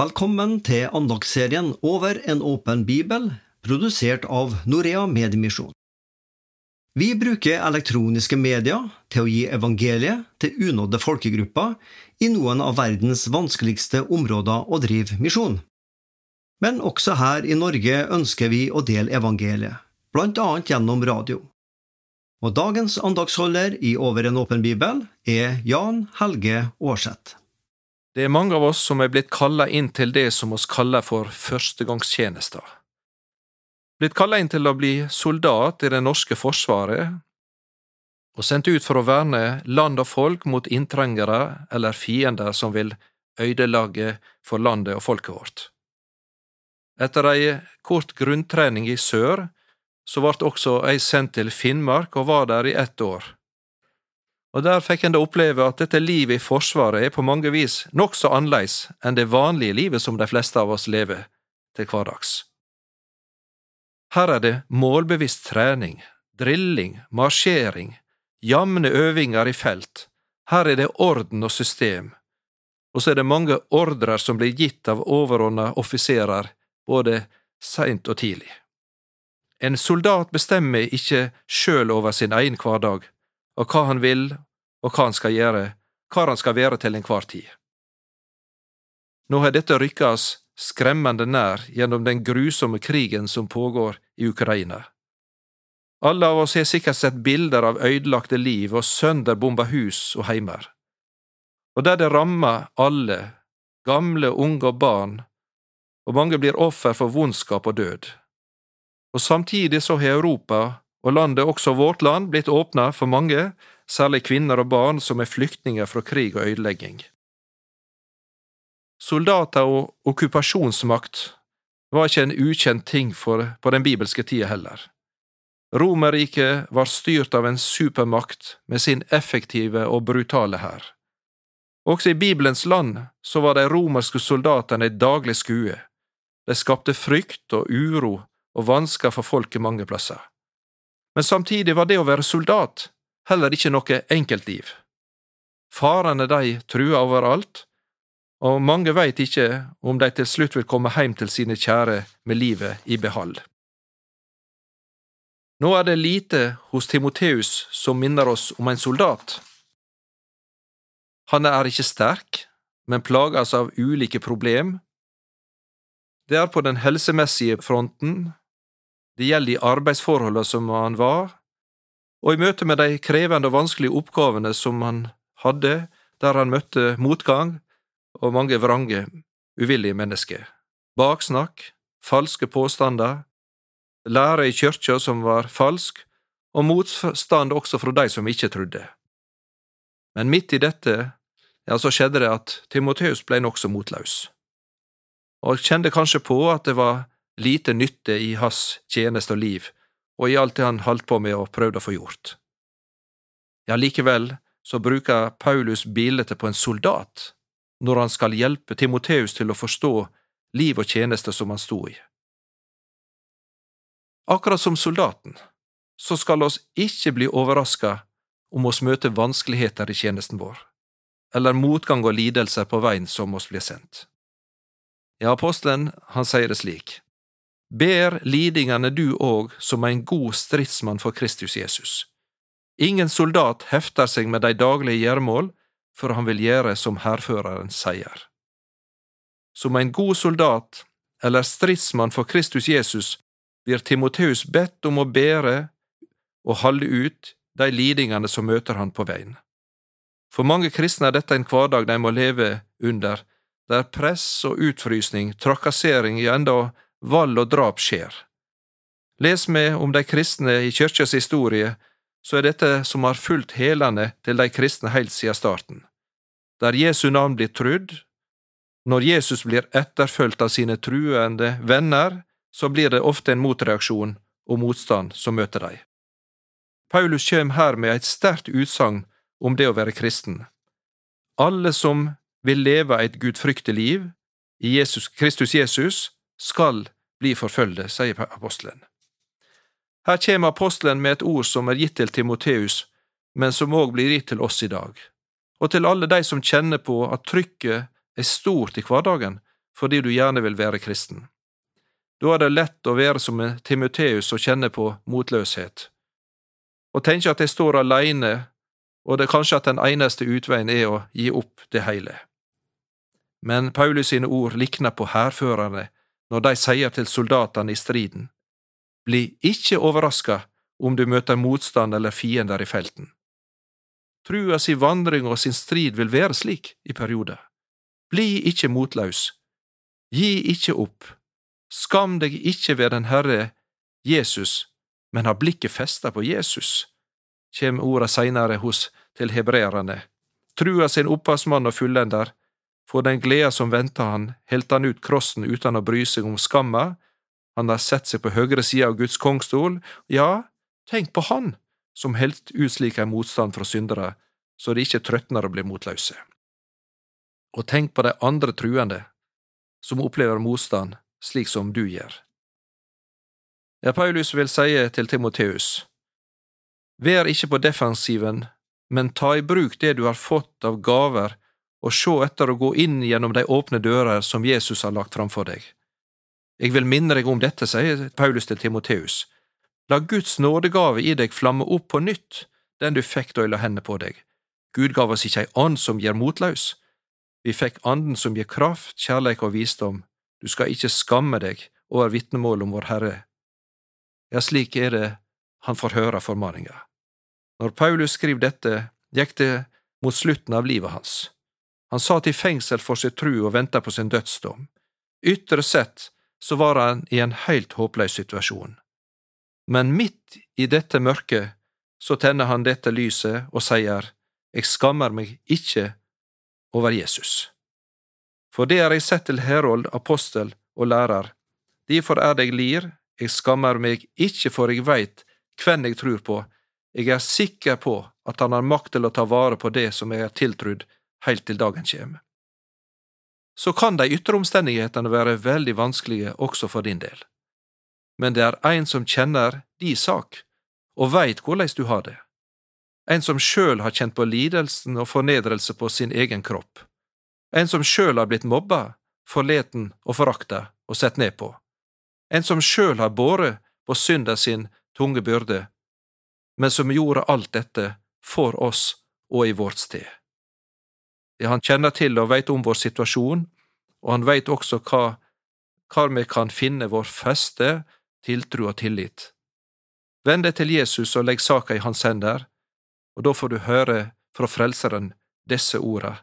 Velkommen til andagsserien Over en åpen bibel, produsert av Norea Mediemisjon. Vi bruker elektroniske medier til å gi evangeliet til unådde folkegrupper i noen av verdens vanskeligste områder å drive misjon. Men også her i Norge ønsker vi å dele evangeliet, blant annet gjennom radio. Og dagens andagsholder i Over en åpen bibel er Jan Helge Aarseth. Det er mange av oss som er blitt kalla inn til det som oss kaller for førstegangstjenester. Blitt kalla inn til å bli soldat i det norske forsvaret, og sendt ut for å verne land og folk mot inntrengere eller fiender som vil øydelage for landet og folket vårt. Etter ei kort grunntrening i sør så vart også jeg sendt til Finnmark og var der i ett år. Og der fikk en da oppleve at dette livet i Forsvaret er på mange vis nokså annerledes enn det vanlige livet som de fleste av oss lever til hverdags. Her er det målbevisst trening, drilling, marsjering, jevne øvinger i felt, her er det orden og system, og så er det mange ordrer som blir gitt av overordna offiserer både seint og tidlig. En soldat bestemmer ikke sjøl over sin egen hverdag, og hva han vil og hva han skal gjøre, hva han skal være til enhver tid. Nå har dette rykka oss skremmende nær gjennom den grusomme krigen som pågår i Ukraina. Alle av oss har sikkert sett bilder av ødelagte liv og sønderbomba hus og heimer. Og der det rammer alle, gamle, unge og barn, og mange blir offer for vondskap og død og samtidig så har Europa, og landet også vårt land, blitt åpna for mange, særlig kvinner og barn som er flyktninger fra krig og ødelegging. Soldater og okkupasjonsmakt var ikke en ukjent ting for, på den bibelske tida heller. Romerriket var styrt av en supermakt med sin effektive og brutale hær. Også i Bibelens land så var de romerske soldatene et daglig skue. De skapte frykt og uro og vansker for folket mange plasser. Men samtidig var det å være soldat heller ikke noe enkeltliv. Farene de trua overalt, og mange veit ikke om de til slutt vil komme hjem til sine kjære med livet i behold. Nå er det lite hos Timoteus som minner oss om en soldat. Han er ikke sterk, men plages av ulike problem. Det er på den helsemessige fronten det gjelder i arbeidsforholdene som han var, og i møte med de krevende og vanskelige oppgavene som han hadde, der han møtte motgang og mange vrange, uvillige mennesker. Baksnakk, falske påstander, lære i kyrkja som var falsk, og motstand også fra de som ikke trodde. Men midt i dette, ja, så skjedde det at Timoteus ble nokså motløs, og kjente kanskje på at det var lite nytte i hans tjeneste og liv, og i alt det han holdt på med og prøvde å få gjort. Ja, likevel så bruker Paulus bildet på en soldat når han skal hjelpe Timoteus til å forstå liv og tjeneste som han sto i. Akkurat som soldaten, så skal oss ikke bli overraska om oss møter vanskeligheter i tjenesten vår, eller motgang og lidelser på veien som oss blir sendt. Ja, apostelen, han sier det slik, ber lidingene du òg som ein god stridsmann for Kristus Jesus. Ingen soldat hefter seg med de daglige gjermål, for han vil gjøre som hærføreren sier. Som en god soldat, eller stridsmann for Kristus Jesus, blir Timoteus bedt om å bære og holde ut de lidingene som møter han på veien. For mange kristne er dette en hverdag de må leve under, der press og utfrysning, trakassering, ja enda vold og drap skjer. Les vi om de kristne i kyrkjas historie, så er dette som har fulgt hælene til de kristne heilt siden starten. Der Jesu navn blir trudd, når Jesus blir etterfulgt av sine truende venner, så blir det ofte en motreaksjon og motstand som møter dem. Paulus kjem her med et sterkt utsagn om det å være kristen. Alle som vil leve et gudfryktig liv i Jesus, Kristus Jesus, skal bli forfølgde, sier apostelen. Her kommer apostelen med et ord som er gitt til Timoteus, men som òg blir gitt til oss i dag, og til alle de som kjenner på at trykket er stort i hverdagen fordi du gjerne vil være kristen. Da er det lett å være som Timoteus og kjenne på motløshet, og tenke at jeg står alene, og det er kanskje at den eneste utveien er å gi opp det hele. Men Paulus sine ord likner på hærførerne når de sier til soldatene i striden, Bli ikke overraska om du møter motstand eller fiender i felten. Trua si vandring og sin strid vil være slik i perioder. Bli ikke motløs. Gi ikke opp. Skam deg ikke ved den Herre Jesus, men ha blikket festa på Jesus, kjem orda seinere hos til hebreerne. Trua sin opphavsmann og fullender, for den gleda som venta han, helte han ut krossen uten å bry seg om skamma, han har sett seg på høyre side av Guds kongstol, ja, tenk på han som helt ut slik ein motstand fra syndere, så de ikke trøtner og blir motløse. Og tenk på de andre truende, som opplever motstand slik som du gjør. Ja, Paulus vil si til Timoteus, Vær ikke på defensiven, men ta i bruk det du har fått av gaver, og se etter å gå inn gjennom de åpne dører som Jesus har lagt framfor deg. Jeg vil minne deg om dette, sier Paulus til Timoteus. La Guds nådegave i deg flamme opp på nytt, den du fikk da jeg la hendene på deg. Gud gav oss ikke ei ånd som gjør motløs. Vi fikk anden som gir kraft, kjærleik og visdom. Du skal ikke skamme deg over vitnemålet om vår Herre. Ja, slik er det han får høre formaninga. Når Paulus skriver dette, gikk det mot slutten av livet hans. Han satt i fengsel for sin tru og venta på sin dødsdom. Ytre sett så var han i en helt håpløs situasjon. Men midt i dette mørket så tenner han dette lyset og sier, Jeg skammer meg ikke over Jesus. For det har jeg sett til herold, apostel og lærer, derfor er det jeg lir, jeg skammer meg ikke for jeg veit hvem jeg tror på, jeg er sikker på at han har makt til å ta vare på det som jeg er tiltrudd heilt til dagen kjem. Så kan de ytre omstendighetene være veldig vanskelige også for din del, men det er ein som kjenner di sak og veit korleis du har det, en som sjøl har kjent på lidelsen og fornedrelse på sin egen kropp, en som sjøl har blitt mobba, forleten og forakta og sett ned på, en som sjøl har båret på synda sin tunge byrde, men som gjorde alt dette for oss og i vårt sted. Han kjenner til og veit om vår situasjon, og han veit også hva, hva vi kan finne vår feste, tiltro og tillit. Vend deg til Jesus og legg saka i hans hender, og da får du høre fra Frelseren disse orda.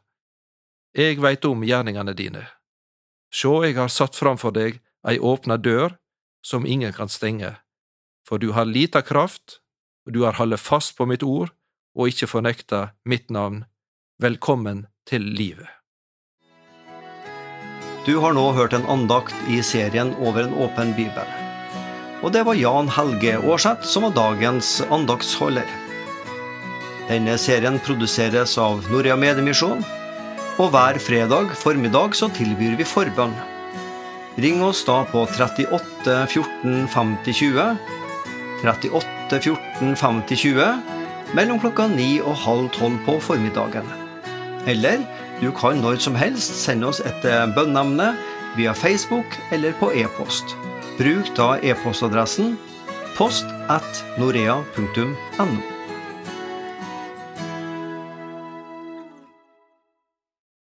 Eg veit om gjerningene dine. Sjå, eg har satt framfor deg ei åpna dør som ingen kan stenge, for du har lita kraft, og du har holdt fast på mitt ord og ikke fornekta mitt navn. Velkommen til livet. Du har nå hørt en andakt i serien Over en åpen bibel. Og det var Jan Helge Aarseth som var dagens andaktsholder. Denne serien produseres av Norea Mediemisjon, og hver fredag formiddag så tilbyr vi forbønn. Ring oss da på 38 14 50 20 38 14 50 20 mellom klokka 9 og halv 12 på formiddagen. Eller du kan når som helst sende oss et eh, bønneemne via Facebook eller på e-post. Bruk da e-postadressen post at norea.no.